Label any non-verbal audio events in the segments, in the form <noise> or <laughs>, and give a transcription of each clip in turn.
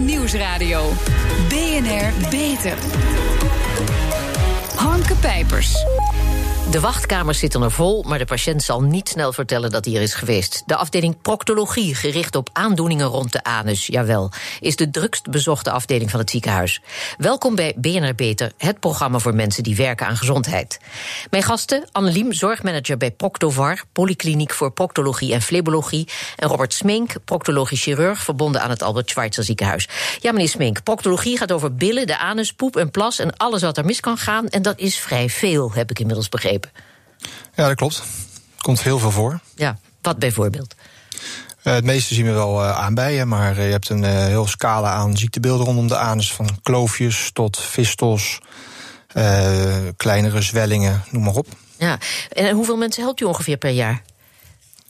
Nieuwsradio. BNR Beter. Hanke Pijpers. De wachtkamers zitten er vol, maar de patiënt zal niet snel vertellen dat hij er is geweest. De afdeling proctologie, gericht op aandoeningen rond de anus, jawel, is de drukst bezochte afdeling van het ziekenhuis. Welkom bij BNR Beter, het programma voor mensen die werken aan gezondheid. Mijn gasten, Anneliem, zorgmanager bij Proctovar, polykliniek voor proctologie en flebologie, en Robert Smink, proctologisch chirurg, verbonden aan het Albert Schweitzer ziekenhuis. Ja, meneer Smink, proctologie gaat over billen, de anus, poep en plas en alles wat er mis kan gaan, en dat is vrij veel, heb ik inmiddels begrepen. Ja, dat klopt. Er komt heel veel voor. Ja, wat bijvoorbeeld? Uh, het meeste zien we wel uh, aanbijen, maar uh, je hebt een heel scala aan ziektebeelden rondom de anus. Van kloofjes tot fistels, kleinere zwellingen, noem maar op. Ja, en hoeveel mensen helpt u ongeveer per jaar?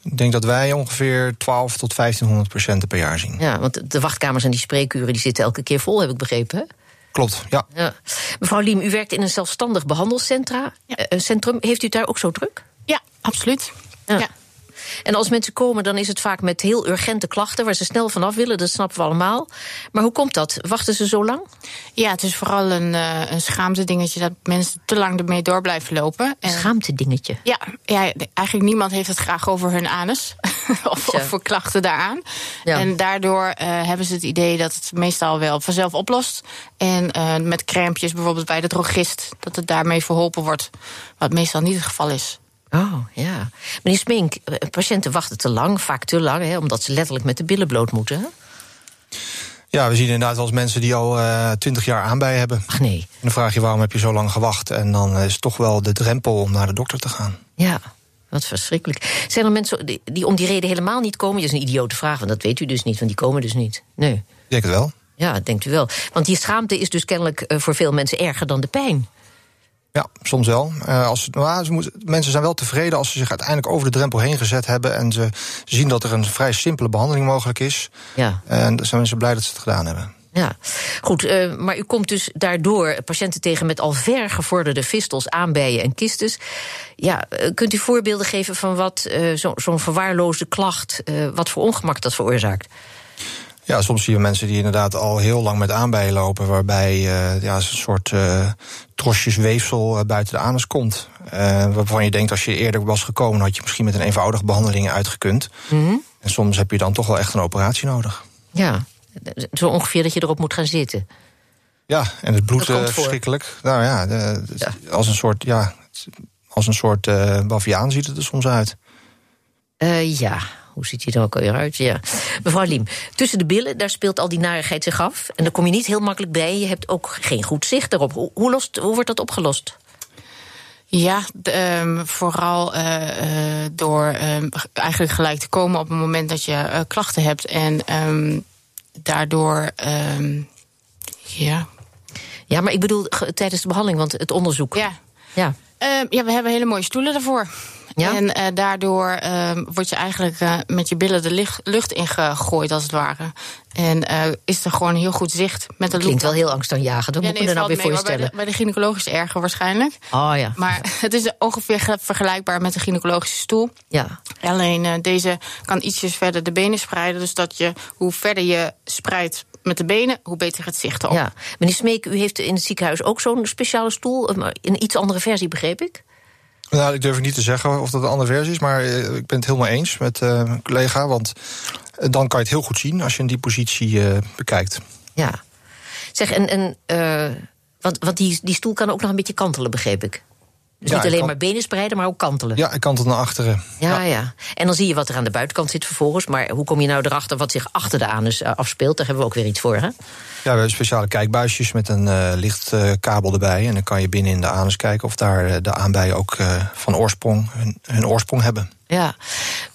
Ik denk dat wij ongeveer 12 tot 1500 patiënten per jaar zien. Ja, want de wachtkamers en die spreekuren die zitten elke keer vol, heb ik begrepen. Hè? Klopt, ja. ja. Mevrouw Liem, u werkt in een zelfstandig behandelcentrum. Heeft u daar ook zo druk? Ja, absoluut. ja. Ja. En als mensen komen, dan is het vaak met heel urgente klachten waar ze snel vanaf willen. Dat snappen we allemaal. Maar hoe komt dat? Wachten ze zo lang? Ja, het is vooral een, uh, een schaamte dingetje dat mensen te lang ermee door blijven lopen. En schaamte dingetje? Ja, ja, eigenlijk niemand heeft het graag over hun anus. <laughs> of, of voor klachten daaraan. Ja. En daardoor uh, hebben ze het idee dat het meestal wel vanzelf oplost. En uh, met crampjes bijvoorbeeld bij de drogist, dat het daarmee verholpen wordt. Wat meestal niet het geval is. Oh, ja. Meneer Smink, patiënten wachten te lang, vaak te lang, hè, omdat ze letterlijk met de billen bloot moeten. Hè? Ja, we zien inderdaad wel eens mensen die al twintig uh, jaar aanbij hebben. Ach nee. En dan vraag je waarom heb je zo lang gewacht? En dan is het toch wel de drempel om naar de dokter te gaan. Ja, wat verschrikkelijk. Zijn er mensen die, die om die reden helemaal niet komen? Dat is een idiote vraag, want dat weet u dus niet, want die komen dus niet. Nee. Ik denk het wel. Ja, denkt u wel. Want die schaamte is dus kennelijk voor veel mensen erger dan de pijn. Ja, soms wel. Uh, als, nou, ze mensen zijn wel tevreden als ze zich uiteindelijk over de drempel heen gezet hebben. en ze, zien dat er een vrij simpele behandeling mogelijk is. Ja. En dan zijn mensen blij dat ze het gedaan hebben. Ja, goed. Uh, maar u komt dus daardoor patiënten tegen met al ver gevorderde fistels, aanbijen en kistes. Ja, uh, kunt u voorbeelden geven van wat zo'n zo verwaarloosde klacht, wat voor ongemak dat veroorzaakt? Ja, soms zien we mensen die inderdaad al heel lang met aanbijen lopen, waarbij uh, ja, een soort uh, trosjes weefsel uh, buiten de anus komt. waarvan je denkt, als je eerder was gekomen, had je misschien met een eenvoudige behandeling uitgekund. Mm -hmm. En soms heb je dan toch wel echt een operatie nodig. Ja, zo ongeveer dat je erop moet gaan zitten. Ja, en het bloed verschrikkelijk. Nou ja, de, ja, als een soort, ja, als een soort baviaan ziet het er soms uit. ja, hoe ziet hij er ook alweer uit? Ja. Mevrouw Liem, tussen de billen, daar speelt al die narigheid zich af. En daar kom je niet heel makkelijk bij. Je hebt ook geen goed zicht erop. Hoe, hoe, lost, hoe wordt dat opgelost? Ja, um, vooral uh, uh, door um, eigenlijk gelijk te komen op het moment dat je uh, klachten hebt. En um, daardoor, ja. Ja, maar ik bedoel tijdens de behandeling, want het onderzoek. Ja. Ja. ja, we hebben hele mooie stoelen daarvoor. Ja? En uh, daardoor uh, word je eigenlijk uh, met je billen de lucht, ingegooid, als het ware. En is er gewoon heel goed zicht met de loop. Klinkt wel heel angstaanjagend. Wat ja, moet nee, me er nou weer mee, voorstellen? Bij de, bij de gynaecologisch erger waarschijnlijk. Oh ja. Maar <laughs> het is ongeveer vergelijkbaar met de gynaecologische stoel. Ja. Alleen deze kan ietsjes verder de benen spreiden. Dus dat je, hoe verder je spreidt met de benen, hoe beter het zicht op. Ja. Meneer Smeek, u heeft in het ziekenhuis ook zo'n speciale stoel. Een iets andere versie, begreep ik? Nou, ik durf niet te zeggen of dat een andere versie is, maar ik ben het helemaal eens met uh, collega. Want dan kan je het heel goed zien als je in die positie bekijkt. Ja. Zeg, en, en want, want die, die stoel kan ook nog een beetje kantelen, begreep ik. Dus ja, niet alleen kan... maar benen spreiden, maar ook kantelen. Ja, ik kantelt naar achteren. Ja, ja, ja, En dan zie je wat er aan de buitenkant zit vervolgens. Maar hoe kom je nou erachter wat zich achter de anus afspeelt? Daar hebben we ook weer iets voor, hè? Ja, we hebben speciale kijkbuisjes met een uh, lichtkabel erbij. En dan kan je binnen in de anus kijken of daar de aanbijen ook van oorsprong hun, hun, oorsprong hebben. Ja,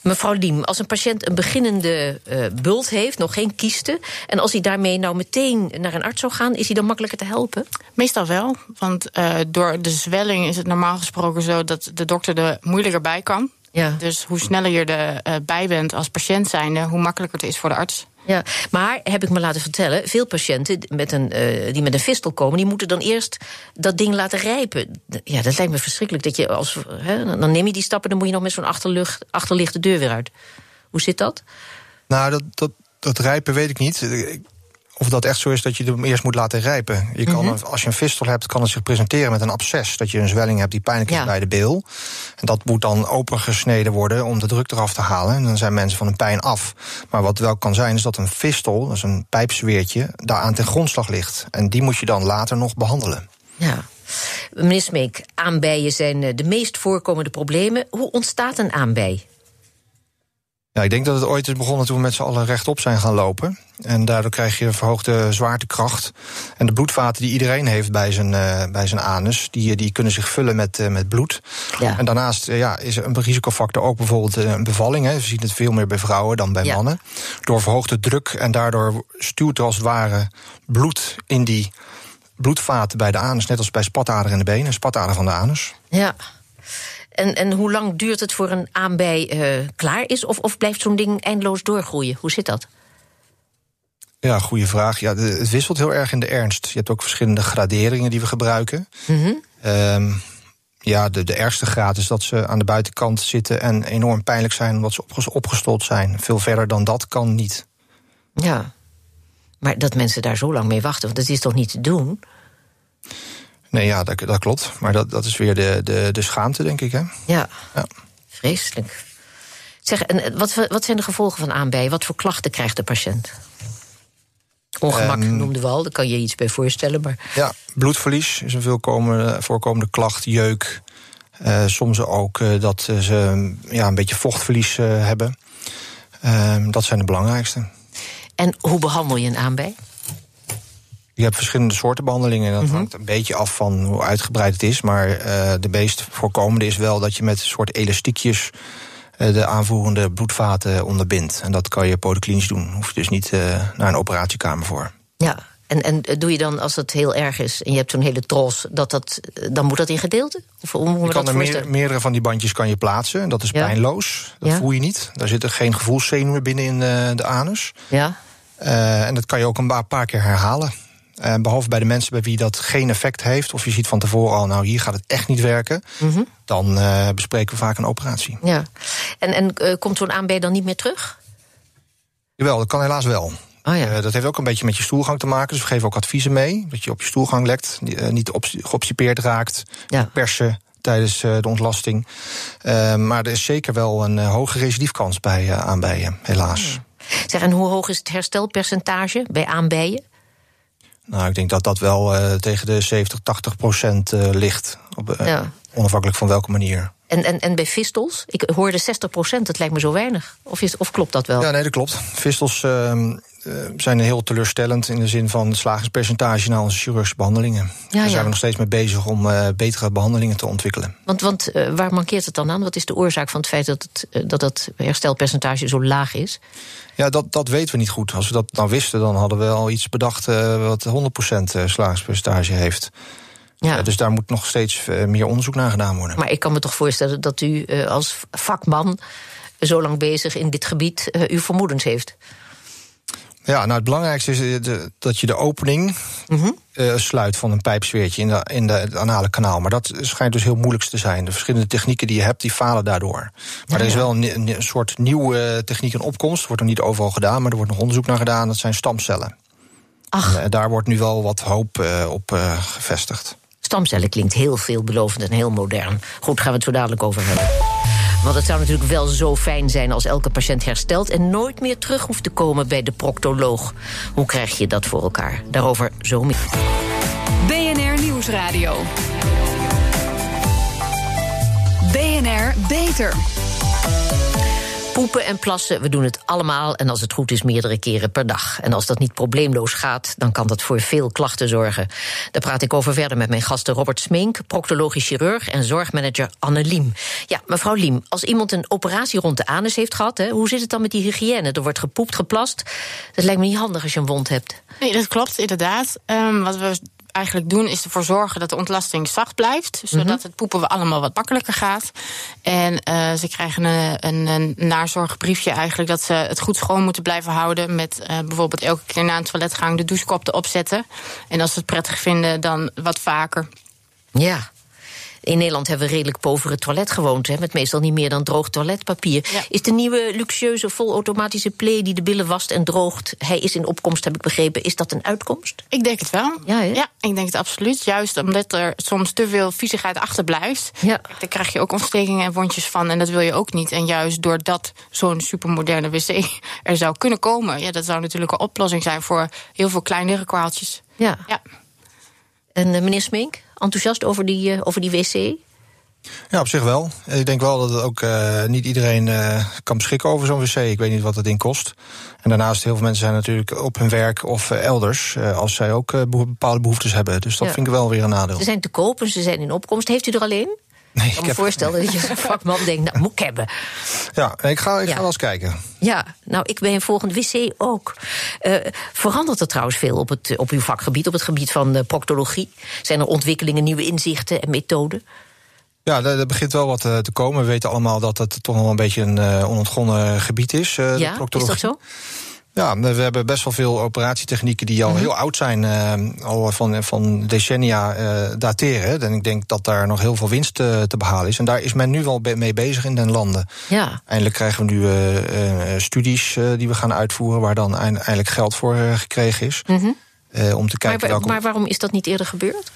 mevrouw Liem, als een patiënt een beginnende uh, bult heeft, nog geen kiesten... en als hij daarmee nou meteen naar een arts zou gaan... is hij dan makkelijker te helpen? Meestal wel, want door de zwelling is het normaal gesproken zo... dat de dokter er moeilijker bij kan. Ja. Dus hoe sneller je erbij bent als patiënt zijnde... hoe makkelijker het is voor de arts. Ja, maar heb ik me laten vertellen, veel patiënten met een, uh, die met een fistel komen, die moeten dan eerst dat ding laten rijpen. Ja, dat lijkt me verschrikkelijk. Dat je als, dan neem je die stappen, dan moet je nog met zo'n achterlicht de deur weer uit. Hoe zit dat? Nou, dat, dat, dat rijpen weet ik niet. Of dat echt zo is dat je hem eerst moet laten rijpen. Je kan, mhm. Als je een fistel hebt, kan het zich presenteren met een absces. Dat je een zwelling hebt die pijnlijk is bij de bil. En dat moet dan opengesneden worden om de druk eraf te halen. En dan zijn mensen van een pijn af. Maar wat wel kan zijn, is dat een fistel, dat is een pijpzweertje, daar aan ten grondslag ligt. En die moet je dan later nog behandelen. Ja. Meneer Smeek, aanbijen zijn eh, de meest voorkomende problemen. Hoe ontstaat een aanbij? Ja, ik denk dat het ooit is begonnen toen we met z'n allen rechtop zijn gaan lopen. En daardoor krijg je verhoogde zwaartekracht. En de bloedvaten die iedereen heeft bij zijn, uh, bij zijn anus, die, die kunnen zich vullen met, uh, met bloed. Ja. En daarnaast uh, ja, is een risicofactor ook bijvoorbeeld een bevalling. Hè. We zien het veel meer bij vrouwen dan bij ja. mannen. Door verhoogde druk en daardoor stuurt er als het ware bloed in die bloedvaten bij de anus, net als bij spatader in de benen, spatader van de anus. Ja. En, en hoe lang duurt het voor een aanbij uh, klaar is? Of, of blijft zo'n ding eindeloos doorgroeien? Hoe zit dat? Ja, goede vraag. Ja, het wisselt heel erg in de ernst. Je hebt ook verschillende graderingen die we gebruiken. Mm ja, de, de ergste graad is dat ze aan de buitenkant zitten en enorm pijnlijk zijn omdat ze opgestold zijn. Veel verder dan dat kan niet. Ja, maar dat mensen daar zo lang mee wachten, want dat is toch niet te doen? Nee, ja, dat, dat klopt. Maar dat, dat is weer de, de, de schaamte, denk ik. Hè? Ja, ja. vreselijk. Zeg, en wat, wat zijn de gevolgen van aanbijen? Wat voor klachten krijgt de patiënt? Ongemak um, noemde we al, daar kan je iets bij voorstellen. Maar... Ja, bloedverlies is een veel voorkomende klacht, jeuk. Uh, soms ook uh, dat ze ja, een beetje vochtverlies uh, hebben. Ehm, dat zijn de belangrijkste. En hoe behandel je een aanbij? Je hebt verschillende soorten behandelingen. Dat mhm. hangt een beetje af van hoe uitgebreid het is. Maar uh, de meest voorkomende is wel dat je met een soort elastiekjes uh, de aanvoerende bloedvaten onderbindt. En dat kan je polyklinisch doen. Hoef je dus niet uh, naar een operatiekamer voor. Ja, en, en doe je dan als het heel erg is en je hebt zo'n hele tros, dat dat, dan moet dat in gedeelte? Of hoe je kan er meer, meerdere van die bandjes kan je plaatsen. Dat is ja. pijnloos. Dat ja. voel je niet. Daar zitten geen gevoelszenuwen binnen in de, de anus. Ja. Uh, en dat kan je ook een paar keer herhalen. Uh, behalve bij de mensen bij wie dat geen effect heeft, of je ziet van tevoren al, nou hier gaat het echt niet werken, mm -hmm. dan uh, bespreken we vaak een operatie. Ja. En, en uh, komt zo'n aanbij dan niet meer terug? Jawel, dat kan helaas wel. Oh ja. dat heeft ook een beetje met je stoelgang te maken. Dus we geven ook adviezen mee. Dat je op je stoelgang lekt, niet geobstipeerd raakt, ja. persen tijdens de ontlasting. maar er is zeker wel een hoge recidiefkans bij aanbijen, helaas. Zeg, en hoe hoog is het herstelpercentage bij aanbijen? Nou, ik denk dat dat wel uh, tegen de 70, 80 procent uh, ligt. Op, ja. Onafhankelijk van welke manier. En, en, en bij vistels? Ik hoorde 60 procent, dat lijkt me zo weinig. Of, is, of klopt dat wel? Ja, nee, dat klopt. Vistels ehm, zijn heel teleurstellend in de zin van slagingspercentage na onze chirurgische behandelingen. Ja, Daar zijn we nog steeds mee bezig om betere behandelingen te ontwikkelen. Want, want waar mankeert het dan aan? Wat is de oorzaak van het feit dat het, dat het herstelpercentage zo laag is? Ja, dat, dat weten we niet goed. Als we dat nou wisten, dan hadden we al iets bedacht wat 100% eh, slagingspercentage heeft. Ja. Uh, dus daar moet nog steeds meer onderzoek naar gedaan worden. Maar ik kan me toch voorstellen dat u als vakman zo lang bezig in dit gebied uw vermoedens heeft. Ja, nou het belangrijkste is eh, dat je de opening mm sluit van een pijpsfeertje in, de, in de, het anale kanaal. Maar dat schijnt dus heel moeilijk te zijn. De verschillende technieken die je hebt, die falen daardoor. Maar er is wel een, een, soort nieuwe techniek in opkomst. Wordt er niet overal gedaan, maar er wordt nog onderzoek naar gedaan. Dat zijn stamcellen. Ach. En, uh, daar wordt nu wel wat hoop uh, op gevestigd. Stamcellen klinkt heel veelbelovend en heel modern. Goed, gaan we het zo dadelijk over hebben. Want het zou natuurlijk wel zo fijn zijn als elke patiënt herstelt en nooit meer terug hoeft te komen bij de proctoloog. Hoe krijg je dat voor elkaar? Daarover zo meer. BNR Nieuwsradio. BNR Beter. Poepen en plassen, we doen het allemaal en als het goed is meerdere keren per dag. En als dat niet probleemloos gaat, dan kan dat voor veel klachten zorgen. Daar praat ik over verder met mijn gasten Robert Smink, proctologisch chirurg en zorgmanager Anne Liem. Ja, mevrouw Liem, als iemand een operatie rond de anus heeft gehad, hè, hoe zit het dan met die hygiëne? Er wordt gepoept, geplast. Dat lijkt me niet handig als je een wond hebt. Nee, dat klopt, inderdaad. Um, wat we eigenlijk doen, is ervoor zorgen dat de ontlasting zacht blijft. Zodat mhm. het poepen allemaal wat makkelijker gaat. En uh, ze krijgen een, een, een, nazorgbriefje eigenlijk dat ze het goed schoon moeten blijven houden. Met uh, bijvoorbeeld elke keer na een toiletgang de douchekop erop zetten. En als ze het prettig vinden, dan wat vaker. Ja. In Nederland hebben we redelijk povere toiletgewoonten... met meestal niet meer dan droog toiletpapier. Is de nieuwe luxueuze volautomatische play die de billen wast en droogt... hij is in opkomst, heb ik begrepen. Is dat een uitkomst? Ik denk het wel. Ja, ja ik denk het absoluut. Juist omdat er soms te veel viezigheid achterblijft. Ja. Daar krijg je ook ontstekingen en wondjes van. En dat wil je ook niet. En juist doordat zo'n supermoderne wc <laughs> er zou kunnen komen... Ja, dat zou natuurlijk een oplossing zijn voor heel veel kleinere kwaaltjes. Ja. ja. En uh, meneer Smink, enthousiast over die, uh, over die wc? Ja, op zich wel. Ik denk wel dat het ook uh, niet iedereen uh, kan beschikken over zo'n wc. Ik weet niet wat het ding kost. En daarnaast, heel veel mensen zijn natuurlijk op hun werk of uh, elders... als zij ook bepaalde behoeftes hebben. Dus dat ja. vind ik wel weer een nadeel. Ze zijn te koop en ze zijn in opkomst. Heeft u er alleen? Nee, ik kan me voorstellen dat je als <laughs> vakman denkt, nou, moet ik hebben. Ja, ik ga, ik ga wel eens kijken. Ja, nou, ik ben volgend wc ook. Uh, verandert er trouwens veel op, het, op uw vakgebied, op het gebied van uh, proctologie? Zijn er ontwikkelingen, nieuwe inzichten en methoden? Ja, er, begint wel wat te komen. We weten allemaal dat het toch nog een beetje een uh, onontgonnen gebied is. Ja, is dat zo? Ja, we hebben best wel veel operatietechnieken die al mm -hmm. heel oud zijn, uh, al van, van decennia uh, dateren. En ik denk dat daar nog heel veel winst uh, te behalen is. En daar is men nu wel mee bezig in den landen. Ja. Eindelijk krijgen we nu studies die we gaan uitvoeren, waar dan eindelijk geld voor gekregen is. Mm -hmm. om te kijken maar, welke... maar waarom is dat niet eerder gebeurd?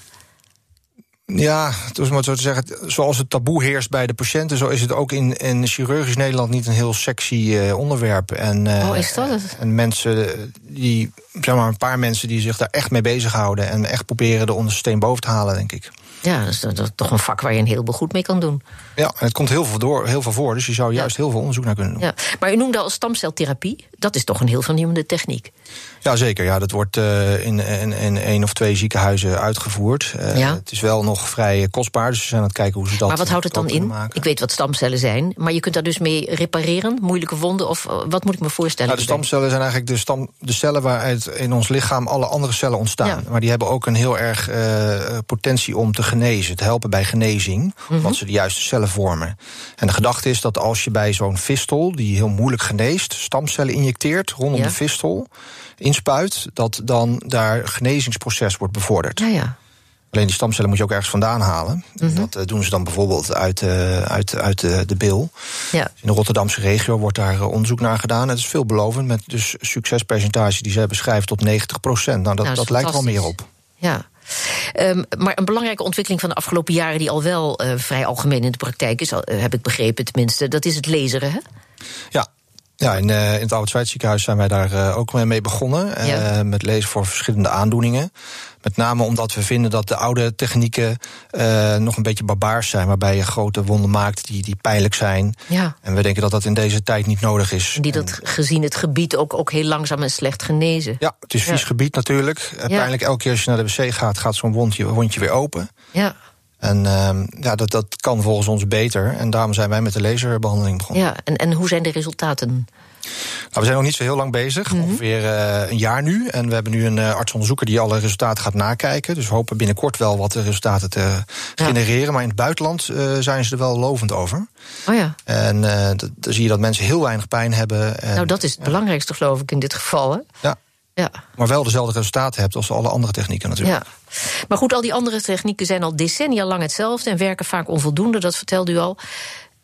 Ja, dus maar zo te zeggen, zoals het taboe heerst bij de patiënten, zo is het ook in, in chirurgisch Nederland niet een heel sexy uh, onderwerp. En, uh, oh, is dat het? En mensen die, zeg maar, een paar mensen die zich daar echt mee bezighouden en echt proberen de onderste steen boven te halen, denk ik. Ja, dat is, toch een vak waar je een heleboel goed mee kan doen. Ja, en het komt heel veel, door, heel veel voor, dus je zou juist heel veel onderzoek naar kunnen doen. Ja. Maar u noemde al stamceltherapie, dat is toch een heel vernieuwende techniek? Ja, zeker. Ja, dat wordt uh, in, in, in één of twee ziekenhuizen uitgevoerd. Uh, ja. Het is wel nog vrij kostbaar, dus we zijn aan het kijken hoe ze dat Maar wat houdt het dan in? Maken. Ik weet wat stamcellen zijn, maar je kunt daar dus mee repareren, moeilijke wonden, of uh, wat moet ik me voorstellen? Nou, de stamcellen zijn eigenlijk de, stam, de cellen waaruit in ons lichaam alle andere cellen ontstaan. Ja. Maar die hebben ook een heel erg potentie om te genezen, te helpen bij genezing, mm -hmm. omdat ze de juiste cellen vormen. En de gedachte is dat als je bij zo'n fistel, die heel moeilijk geneest, stamcellen injecteert rondom ja. de fistel inspuit, dat dan daar genezingsproces wordt bevorderd. Ja, ja. Alleen die stamcellen moet je ook ergens vandaan halen. Mm -hmm. Dat uh, doen ze dan bijvoorbeeld uit, uh, uit, uit uh, de bil. Ja. In de Rotterdamse regio wordt daar onderzoek naar gedaan. Het is veelbelovend met dus succespercentage die zij beschrijven tot 90 procent. Nou, dat, nou, dat, dat lijkt wel meer op. Ja. Um, maar een belangrijke ontwikkeling van de afgelopen jaren, die al wel uh, vrij algemeen in de praktijk is, heb ik begrepen tenminste, dat is het laseren. Hè? Ja, ja, in, uh, in het Oude ziekenhuis zijn wij daar uh, ook mee begonnen. Uh, ja. Met lezen voor verschillende aandoeningen. Met name omdat we vinden dat de oude technieken nog een beetje barbaars zijn. Waarbij je grote wonden maakt die, die pijnlijk zijn. Ja. En we denken dat dat in deze tijd niet nodig is. Die dat en, gezien het gebied ook, ook heel langzaam en slecht genezen. Ja, het is vies ja. gebied natuurlijk. Pijnlijk elke keer als je naar de wc gaat, gaat zo'n wondje, wondje weer open. Ja. En uh, ja, dat, dat kan volgens ons beter. En daarom zijn wij met de laserbehandeling begonnen. Ja, en, en hoe zijn de resultaten? Nou, we zijn nog niet zo heel lang bezig, mm -hmm. ongeveer uh, een jaar nu. En we hebben nu een uh, artsonderzoeker die alle resultaten gaat nakijken. Dus we hopen binnenkort wel wat resultaten te ja. genereren. Maar in het buitenland uh, zijn ze er wel lovend over. Oh ja. En dan zie je dat mensen heel weinig pijn hebben. En, nou, dat is het belangrijkste, geloof ik, in dit geval. Hè? Ja. Ja. Maar wel dezelfde resultaten hebt als alle andere technieken natuurlijk. Ja. Maar goed, al die andere technieken zijn al decennia lang hetzelfde en werken vaak onvoldoende, dat vertelde u al.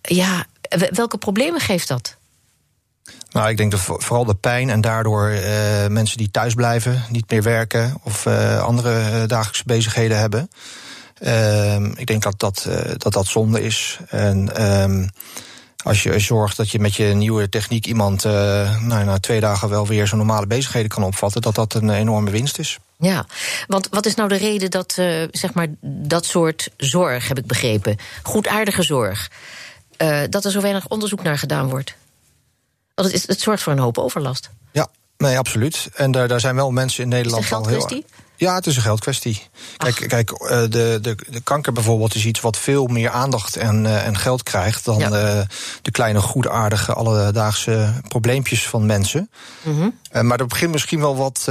Ja, welke problemen geeft dat? Nou, ik denk dat vooral de pijn en daardoor uh, mensen die thuis blijven, niet meer werken of uh, andere uh, dagelijkse bezigheden hebben. ik denk dat dat, dat, dat zonde is. En um, als je zorgt dat je met je nieuwe techniek iemand uh, nou, na twee dagen wel weer zijn normale bezigheden kan opvatten, dat dat een enorme winst is. Ja, want wat is nou de reden dat uh, zeg maar dat soort zorg, heb ik begrepen, goedaardige zorg, uh, dat er zo weinig onderzoek naar gedaan wordt? Want het, is, het zorgt voor een hoop overlast. Ja, nee, absoluut. En daar, daar zijn wel mensen in Nederland is het een al heel. Ja, het is een geldkwestie. Kijk, kijk de, de, de kanker bijvoorbeeld is iets wat veel meer aandacht en, uh, en geld krijgt dan ja. de, de kleine, goedaardige, alledaagse probleempjes van mensen. Mm -hmm. uh, maar er begint misschien wel wat,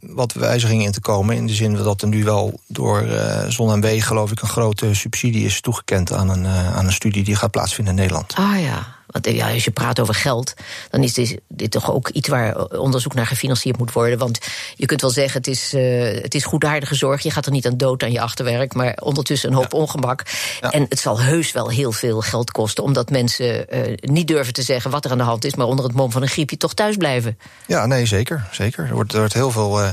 wat wijzigingen in te komen. In de zin dat er nu wel door Zon en W, geloof ik, een grote subsidie is toegekend aan een, aan een studie die gaat plaatsvinden in Nederland. Ah ja. Want ja, als je praat over geld, dan is dit, dit toch ook iets waar onderzoek naar gefinancierd moet worden. Want je kunt wel zeggen, het is, uh, het is goedaardige zorg. Je gaat er niet aan dood aan je achterwerk, maar ondertussen een hoop ongemak. En het zal heus wel heel veel geld kosten, omdat mensen uh, niet durven te zeggen wat er aan de hand is, maar onder het mom van een griepje toch thuis blijven. Ja, nee, zeker. zeker. Er, wordt, er wordt heel veel. Uh,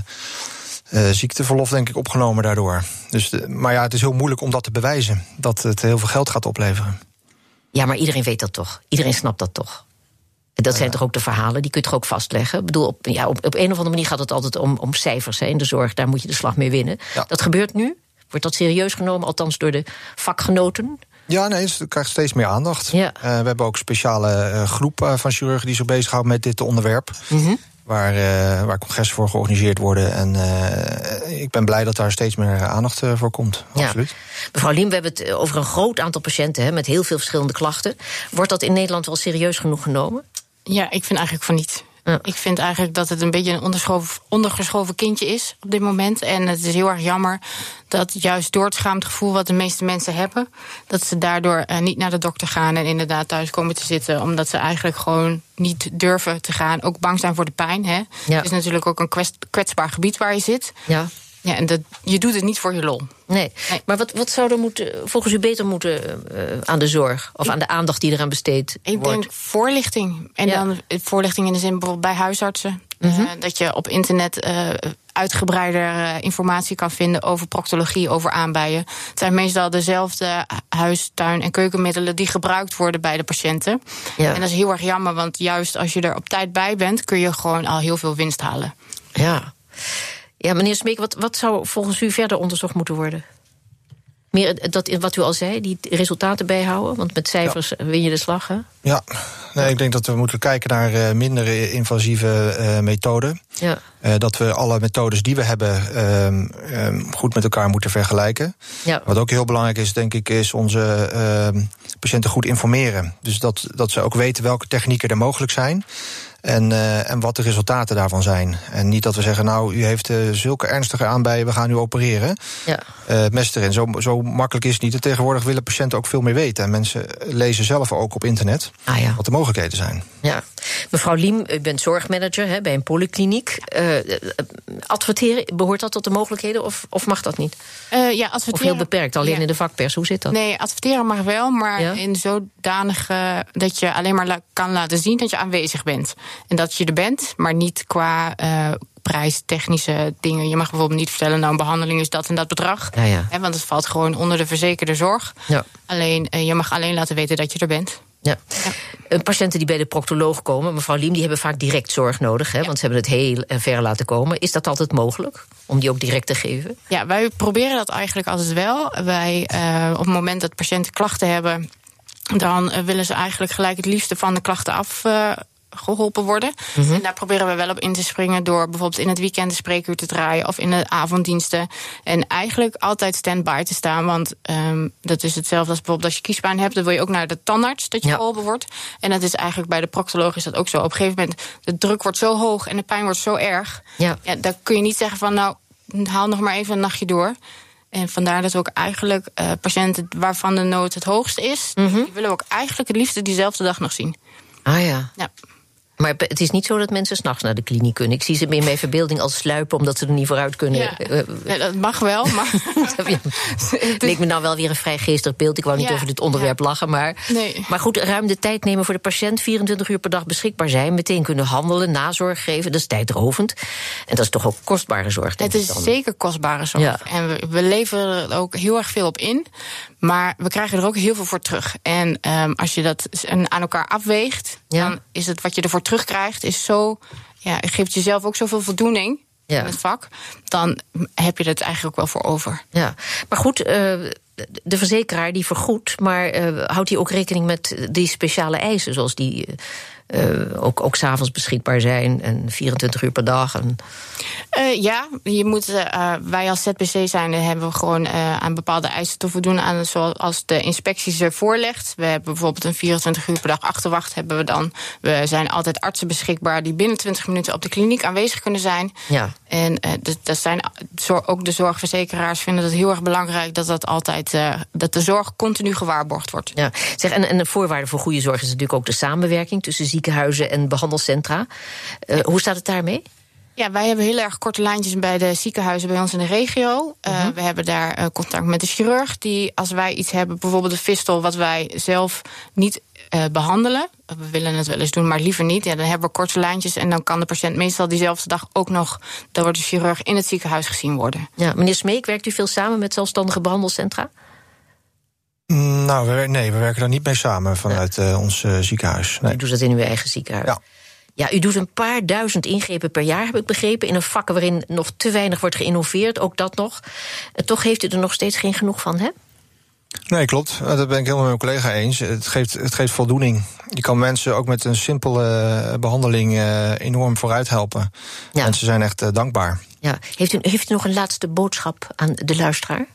uh, ziekteverlof, denk ik, opgenomen daardoor. Dus de, maar ja, het is heel moeilijk om dat te bewijzen. Dat het heel veel geld gaat opleveren. Ja, maar iedereen weet dat toch? Iedereen snapt dat toch? Dat zijn toch ook de verhalen, die kun je toch ook vastleggen? Ik bedoel, op, ja, op, op een of andere manier gaat het altijd om, om cijfers hè, in de zorg. Daar moet je de slag mee winnen. Ja. Dat gebeurt nu. Wordt dat serieus genomen, althans door de vakgenoten? Ja, nee, het krijgt steeds meer aandacht. Ja. Uh, we hebben ook een speciale uh, groep uh, van chirurgen die zich bezighouden met dit onderwerp. Mm -hmm. Waar, uh, waar congressen voor georganiseerd worden. En uh, ik ben blij dat daar steeds meer aandacht uh, voor komt. Ja. Absoluut. Mevrouw Liem, we hebben het over een groot aantal patiënten hè, met heel veel verschillende klachten. Wordt dat in Nederland wel serieus genoeg genomen? Ja, ik vind eigenlijk van niet. Ja. Ik vind eigenlijk dat het een beetje een ondergeschoven kindje is op dit moment. En het is heel erg jammer dat juist door het schaamtegevoel wat de meeste mensen hebben, dat ze daardoor uh, niet naar de dokter gaan en inderdaad thuis komen te zitten. Omdat ze eigenlijk gewoon niet durven te gaan. Ook bang zijn voor de pijn. Hè? Ja. Het is natuurlijk ook een kwetsbaar gebied waar je zit. Ja. Ja, en dat, je doet het niet voor je lol. Nee. nee. Maar wat, wat zou er moeten, volgens u beter moeten uh, aan de zorg? Of ik, aan de aandacht die eraan besteed ik wordt? Ik denk voorlichting. En ja. dan voorlichting in de zin bijvoorbeeld bij huisartsen. Mm -hmm. uh, dat je op internet uh, uitgebreider informatie kan vinden over proctologie, over aanbijen. Het zijn meestal dezelfde huis, tuin en keukenmiddelen die gebruikt worden bij de patiënten. Ja. En dat is heel erg jammer, want juist als je er op tijd bij bent, kun je gewoon al heel veel winst halen. Ja. Ja, meneer Smeek, wat, wat zou volgens u verder onderzocht moeten worden? Meer dat, wat u al zei, die resultaten bijhouden? Want met cijfers ja. win je de slag, hè? Ja, nee, ik denk dat we moeten kijken naar uh, minder invasieve uh, methoden. Ja. Uh, dat we alle methodes die we hebben um, um, goed met elkaar moeten vergelijken. Ja. Wat ook heel belangrijk is, denk ik, is onze uh, patiënten goed informeren. Dus dat, dat ze ook weten welke technieken er mogelijk zijn. En, uh, en wat de resultaten daarvan zijn. En niet dat we zeggen, nou, u heeft uh, zulke ernstige aanbijen, we gaan u opereren. Ja. Uh, mes erin. Zo, zo makkelijk is het niet. En tegenwoordig willen patiënten ook veel meer weten. En mensen lezen zelf ook op internet ah, ja. wat de mogelijkheden zijn. Ja. Mevrouw Liem, u bent zorgmanager hè, bij een polykliniek. Adverteren, behoort dat tot de mogelijkheden of, of mag dat niet? ja, adverteren. Of heel beperkt, alleen ja. in de vakpers. Hoe zit dat? Nee, adverteren mag wel, maar ja? in zodanig dat je alleen maar la kan laten zien dat je aanwezig bent. En dat je er bent, maar niet qua uh, prijstechnische dingen. Je mag bijvoorbeeld niet vertellen, nou, een behandeling is dat en dat bedrag. Ja, ja. Hè, want het valt gewoon onder de verzekerde zorg. Ja. Alleen, uh, je mag alleen laten weten dat je er bent. Ja. ja. Patiënten die bij de proctoloog komen, mevrouw Liem, die hebben vaak direct zorg nodig, hè, ja. want ze hebben het heel ver laten komen. Is dat altijd mogelijk om die ook direct te geven? Ja, wij proberen dat eigenlijk altijd wel. Wij, uh, op het moment dat patiënten klachten hebben, dan willen ze eigenlijk gelijk het liefste van de klachten af uh, geholpen worden. Mm -hmm. En daar proberen we wel op in te springen door bijvoorbeeld in het weekend de spreekuur te draaien of in de avonddiensten. En eigenlijk altijd stand-by te staan, want um, dat is hetzelfde als bijvoorbeeld als je kiespijn hebt, dan wil je ook naar de tandarts dat je ja. geholpen wordt. En dat is eigenlijk bij de proctoloog is dat ook zo. Op een gegeven moment de druk wordt zo hoog en de pijn wordt zo erg. Ja. ja dan kun je niet zeggen van nou haal nog maar even een nachtje door. En vandaar dat we ook eigenlijk uh, patiënten waarvan de nood het hoogst is, mm -hmm. die willen we ook eigenlijk het liefste diezelfde dag nog zien. Ah ja. ja. Maar het is niet zo dat mensen s'nachts naar de kliniek kunnen. Ik zie ze in mijn verbeelding als sluipen omdat ze er niet vooruit kunnen. Ja, ja dat mag wel, <laughs> maar. <laughs> het leek me nou wel weer een vrij geestig beeld. Ik wou niet ja, over dit onderwerp lachen. Maar, nee. maar goed, ruim de tijd nemen voor de patiënt. 24 uur per dag beschikbaar zijn. Meteen kunnen handelen, nazorg geven. Dat is tijdrovend. En dat is toch ook kostbare zorg. Het is dan. zeker kostbare zorg. En we, we leveren er ook heel erg veel op in. Maar we krijgen er ook heel veel voor terug. En um, als je dat aan elkaar afweegt, dan is het wat je ervoor terugkrijgt, is zo. Ja, geeft jezelf ook zoveel voldoening ja. in het vak. Dan heb je het eigenlijk ook wel voor over. Ja, maar goed. Uh, de verzekeraar die vergoedt, maar uh, houdt hij ook rekening met die speciale eisen, zoals die uh, ook, ook s'avonds beschikbaar zijn en 24 uur per dag? En... Uh, ja, je moet, uh, wij als ZBC zijn, hebben we gewoon aan bepaalde eisen te voldoen. Aan, zoals de inspectie ze voorlegt. We hebben bijvoorbeeld een 24 uur per dag achterwacht. Hebben we, dan. we zijn altijd artsen beschikbaar die binnen 20 minuten op de kliniek aanwezig kunnen zijn. Ja. En dat zijn, ook de zorgverzekeraars vinden het heel erg belangrijk dat, dat, altijd, dat de zorg continu gewaarborgd wordt. Ja. Zeg, en, en een voorwaarde voor goede zorg is natuurlijk ook de samenwerking tussen ziekenhuizen en behandelcentra. Uh, hoe staat het daarmee? Ja, wij hebben heel erg korte lijntjes bij de ziekenhuizen bij ons in de regio. Uh, We hebben daar uh, contact met de chirurg. Die, als wij iets hebben, bijvoorbeeld een fistel, wat wij zelf niet uh, behandelen. We willen het wel eens doen, maar liever niet. Ja, dan hebben we korte lijntjes en dan kan de patiënt meestal diezelfde dag ook nog door de chirurg in het ziekenhuis gezien worden. Ja, meneer Smeek, werkt u veel samen met zelfstandige behandelcentra? Mm, nou, we, nee, we werken daar niet mee samen vanuit ja. uh, ons uh, ziekenhuis. Nee. U doet dat in uw eigen ziekenhuis? Ja. Ja, u doet een paar duizend ingrepen per jaar, heb ik begrepen. In een vak waarin nog te weinig wordt geïnnoveerd, ook dat nog. En toch heeft u er nog steeds geen genoeg van, hè? Nee, klopt. Dat ben ik helemaal met mijn collega eens. Het geeft, het geeft voldoening. Je kan mensen ook met een simpele behandeling enorm vooruit helpen. Ja. Mensen zijn echt dankbaar. Ja. Heeft, u, heeft u nog een laatste boodschap aan de luisteraar?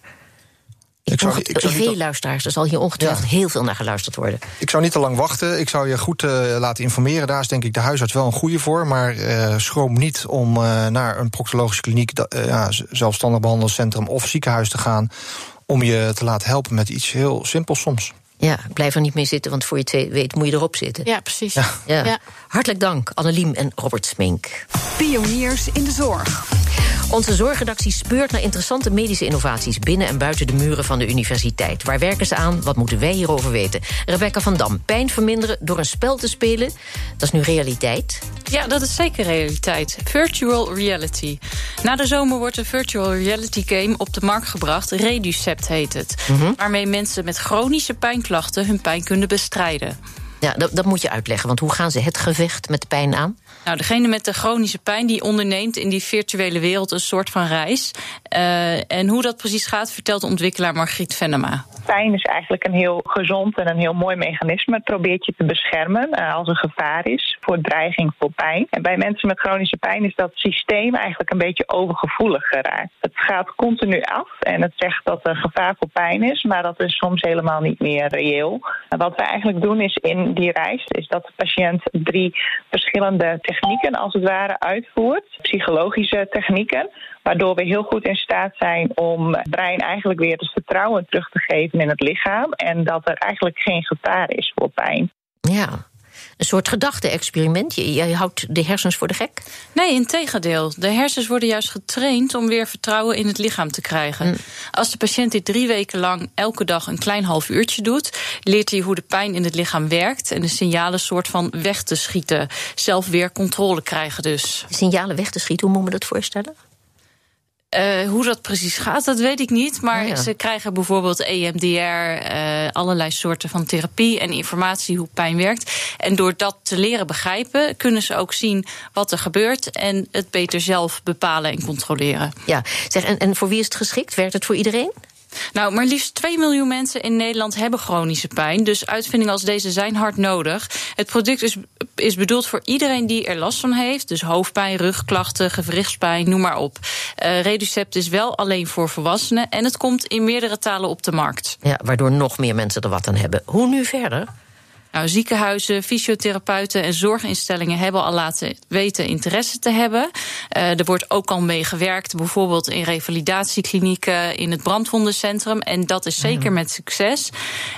Ik, zou, ik zou veel luisteraars, er zal hier ongetwijfeld ja. heel veel naar geluisterd worden. Ik zou niet te lang wachten. Ik zou je goed uh, laten informeren. Daar is denk ik de huisarts wel een goede voor. Maar uh, schroom niet om uh, naar een proctologische kliniek, ja, zelfstandig behandelcentrum of ziekenhuis te gaan. Om je te laten helpen met iets heel simpels soms. Ja, blijf er niet mee zitten, want voor je het weet moet je erop zitten. Ja, precies. Ja. Ja. Hartelijk dank, Anneliem en Robert Smink. Pioniers in de zorg. Onze zorgredactie speurt naar interessante medische innovaties binnen en buiten de muren van de universiteit. Waar werken ze aan? Wat moeten wij hierover weten? Rebecca van Dam, pijn verminderen door een spel te spelen. Dat is nu realiteit. Ja, dat is zeker realiteit. Virtual reality. Na de zomer wordt een virtual reality game op de markt gebracht. Reducept heet het. Mm -hmm. Waarmee mensen met chronische pijnklachten hun pijn kunnen bestrijden. Ja, dat, dat, moet je uitleggen. Want hoe gaan ze het gevecht met pijn aan? Nou, degene met de chronische pijn die onderneemt in die virtuele wereld een soort van reis. Uh, en hoe dat precies gaat, vertelt ontwikkelaar Margriet Venema. Pijn is eigenlijk een heel gezond en een heel mooi mechanisme. Het probeert je te beschermen uh, als er gevaar is voor dreiging voor pijn. En bij mensen met chronische pijn is dat systeem eigenlijk een beetje overgevoelig geraakt. Het gaat continu af en het zegt dat er gevaar voor pijn is, maar dat is soms helemaal niet meer reëel. Wat wij eigenlijk doen is in die reis, is dat de patiënt drie verschillende technieken als het ware uitvoert. Psychologische technieken, waardoor we heel goed in staat zijn om het brein eigenlijk weer het vertrouwen terug te geven in het lichaam en dat er eigenlijk geen gevaar is voor pijn. Ja, een soort gedachte-experiment. Je, je, houdt de hersens voor de gek? Nee, in tegendeel. De hersens worden juist getraind om weer vertrouwen in het lichaam te krijgen. Mm. Als de patiënt dit drie weken lang elke dag een klein half uurtje doet, leert hij hoe de pijn in het lichaam werkt en de signalen soort van weg te schieten. Zelf weer controle krijgen dus. De signalen weg te schieten, hoe moet me dat voorstellen? Uh, hoe dat precies gaat, dat weet ik niet. Maar oh ja. ze krijgen bijvoorbeeld EMDR, uh, allerlei soorten van therapie en informatie hoe pijn werkt. En door dat te leren begrijpen, kunnen ze ook zien wat er gebeurt en het beter zelf bepalen en controleren. Ja, zeg, en, en voor wie is het geschikt? Werkt het voor iedereen? Nou, maar liefst 2 miljoen mensen in Nederland hebben chronische pijn. Dus uitvindingen als deze zijn hard nodig. Het product is, is bedoeld voor iedereen die er last van heeft. Dus hoofdpijn, rugklachten, gewrichtspijn, noem maar op. Uh, Reducept is wel alleen voor volwassenen. En het komt in meerdere talen op de markt. Ja, waardoor nog meer mensen er wat aan hebben. Hoe nu verder? Nou, ziekenhuizen, fysiotherapeuten en zorginstellingen hebben al laten weten interesse te hebben. Uh, er wordt ook al mee gewerkt, bijvoorbeeld in revalidatieklinieken, in het brandwondencentrum. En dat is zeker met succes.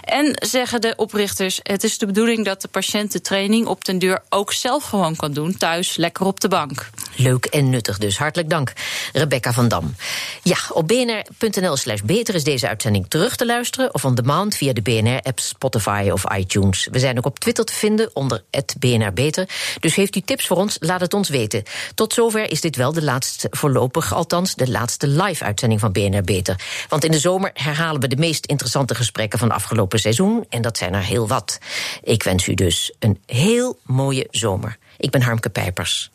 En zeggen de oprichters: het is de bedoeling dat de patiënt de training op den deur ook zelf gewoon kan doen, thuis, lekker op de bank. Leuk en nuttig dus. Hartelijk dank, Rebecca van Dam. Ja, op bnr.nl/slash beter is deze uitzending terug te luisteren of on demand via de BNR-app, Spotify of iTunes. We zijn ook op Twitter te vinden onder het BNR Beter. Dus heeft u tips voor ons, laat het ons weten. Tot zover is dit wel de laatste, voorlopig althans, de laatste live-uitzending van BNR Beter. Want in de zomer herhalen we de meest interessante gesprekken van afgelopen seizoen. En dat zijn er heel wat. Ik wens u dus een heel mooie zomer. Ik ben Harmke Pijpers.